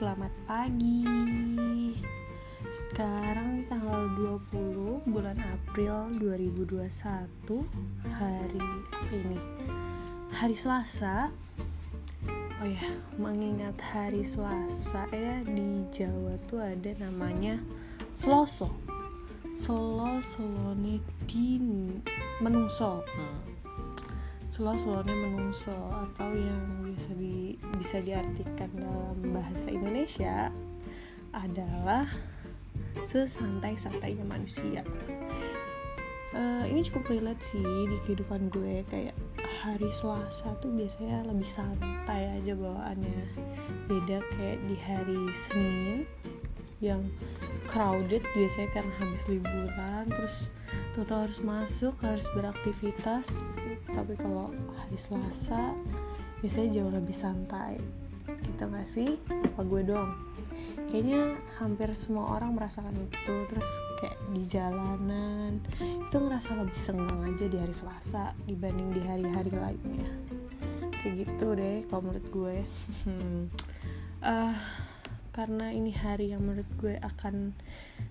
selamat pagi. Sekarang tanggal 20 bulan April 2021 Hari apa ini? Hari Selasa. Oh ya, mengingat hari Selasa ya Di Jawa tuh ada namanya Seloso. Selo selone din menungso. Selo selone menungso atau yang bisa di bisa diartikan dalam bahasa Indonesia adalah sesantai-santainya manusia. Uh, ini cukup relate sih di kehidupan gue kayak hari Selasa tuh biasanya lebih santai aja bawaannya beda kayak di hari Senin yang crowded biasanya karena habis liburan terus total harus masuk harus beraktivitas tapi kalau hari Selasa biasanya jauh lebih santai. Gitu nggak sih? Apa gue doang? Kayaknya hampir semua orang merasakan itu. Terus kayak di jalanan itu ngerasa lebih senang aja di hari Selasa dibanding di hari-hari lainnya. Kayak gitu deh kalau menurut gue. Uh, karena ini hari yang menurut gue akan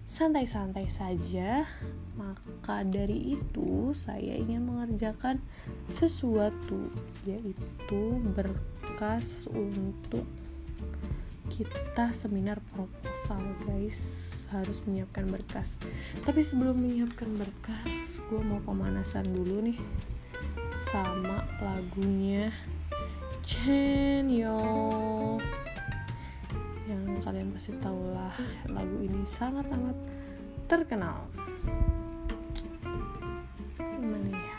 santai-santai saja maka dari itu saya ingin mengerjakan sesuatu yaitu berkas untuk kita seminar proposal guys. Harus menyiapkan berkas. Tapi sebelum menyiapkan berkas gue mau pemanasan dulu nih sama lagunya Chen Yo yang kalian pasti tahu lah lagu ini sangat amat terkenal. Mana ya?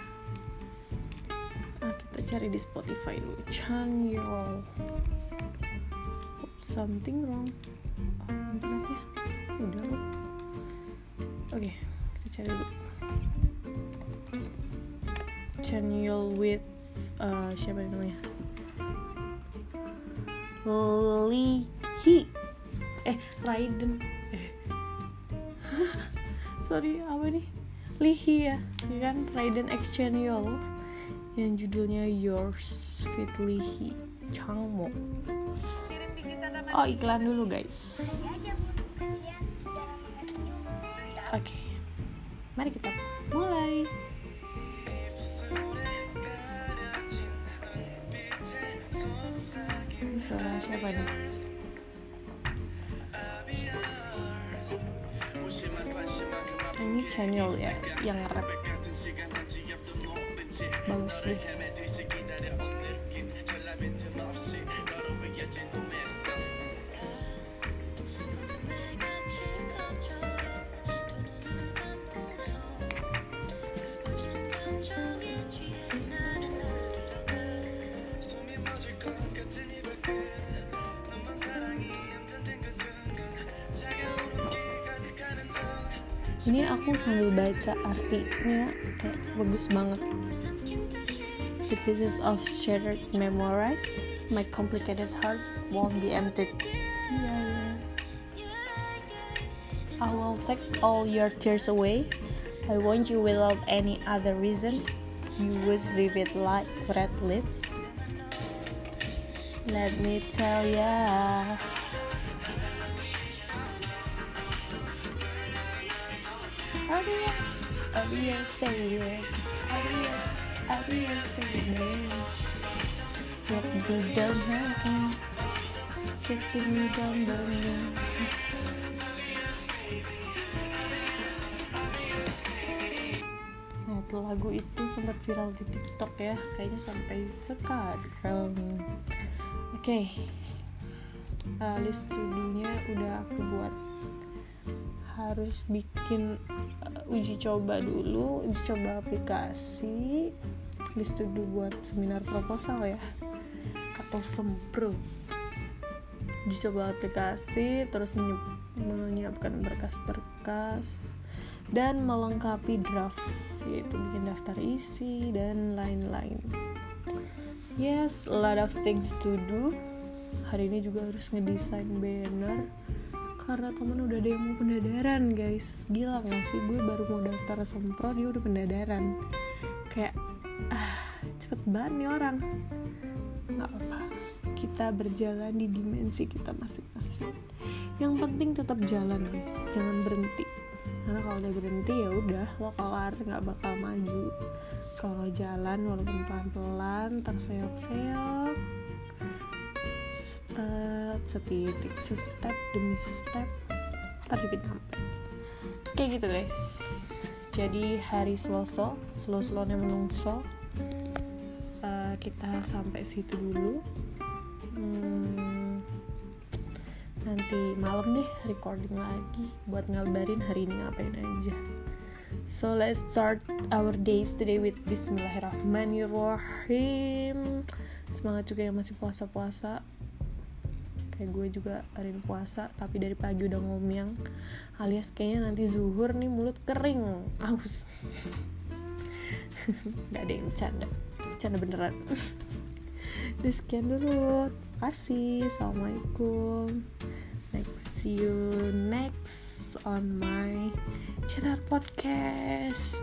Nah, kita cari di Spotify dulu. Chan Yo. Something wrong. Oh, internetnya udah oke okay, kita cari dulu. Chan Yo with uh, siapa namanya? Lee eh Raiden. Eh. Sorry apa nih Lihi ya ya kan? Raiden Exchange yang judulnya Yours Fit Lihi Changmo. Oh iklan dulu guys. Oke. Okay. mari kita mulai. Suara siapa nih channel ya yang rap. Bagus sih ini aku sambil baca artinya kayak bagus banget. The pieces of shattered memories my complicated heart won't be emptied yeah, I will take all your tears away. I want you without any other reason. You would vivid like red lips. Let me tell ya Adios, adios, savior. Adios, adios, savior. Let me down heaven. Just give me down burning. Nah, lagu itu sempat viral di TikTok ya, kayaknya sampai sekarang. Oke, okay. uh, list to-do-nya udah aku buat harus bikin uh, uji coba dulu uji coba aplikasi list dulu buat seminar proposal ya atau sempro. Uji coba aplikasi terus menyiapkan berkas-berkas dan melengkapi draft yaitu bikin daftar isi dan lain-lain. Yes a lot of things to do. Hari ini juga harus ngedesain banner karena temen udah ada yang mau pendadaran guys. Gila gak sih? Gue baru mau daftar sempro dia udah pendadaran. Kayak ah cepet banget nih orang. Nggak apa kita berjalan di dimensi kita masing-masing. Yang penting tetap jalan guys. Jangan berhenti. Karena kalau udah berhenti ya udah lo kelar nggak bakal maju. Kalau jalan walaupun pelan-pelan terseok-seok step setitik step demi step ntar juga nyampe kayak gitu guys. Jadi hari Selasa slow-slownya menungso. Uh, kita sampai situ dulu. Hmm, nanti malam deh recording lagi buat ngabarin hari ini ngapain aja. So let's start our days today with Bismillahirrahmanirrahim. Semangat juga yang masih puasa-puasa kayak gue juga hari ini puasa tapi dari pagi udah ngomyang alias kayaknya nanti zuhur nih mulut kering aus nggak ada yang bercanda bercanda beneran. Udah sekian dulu kasih assalamualaikum. Next see you next on my channel podcast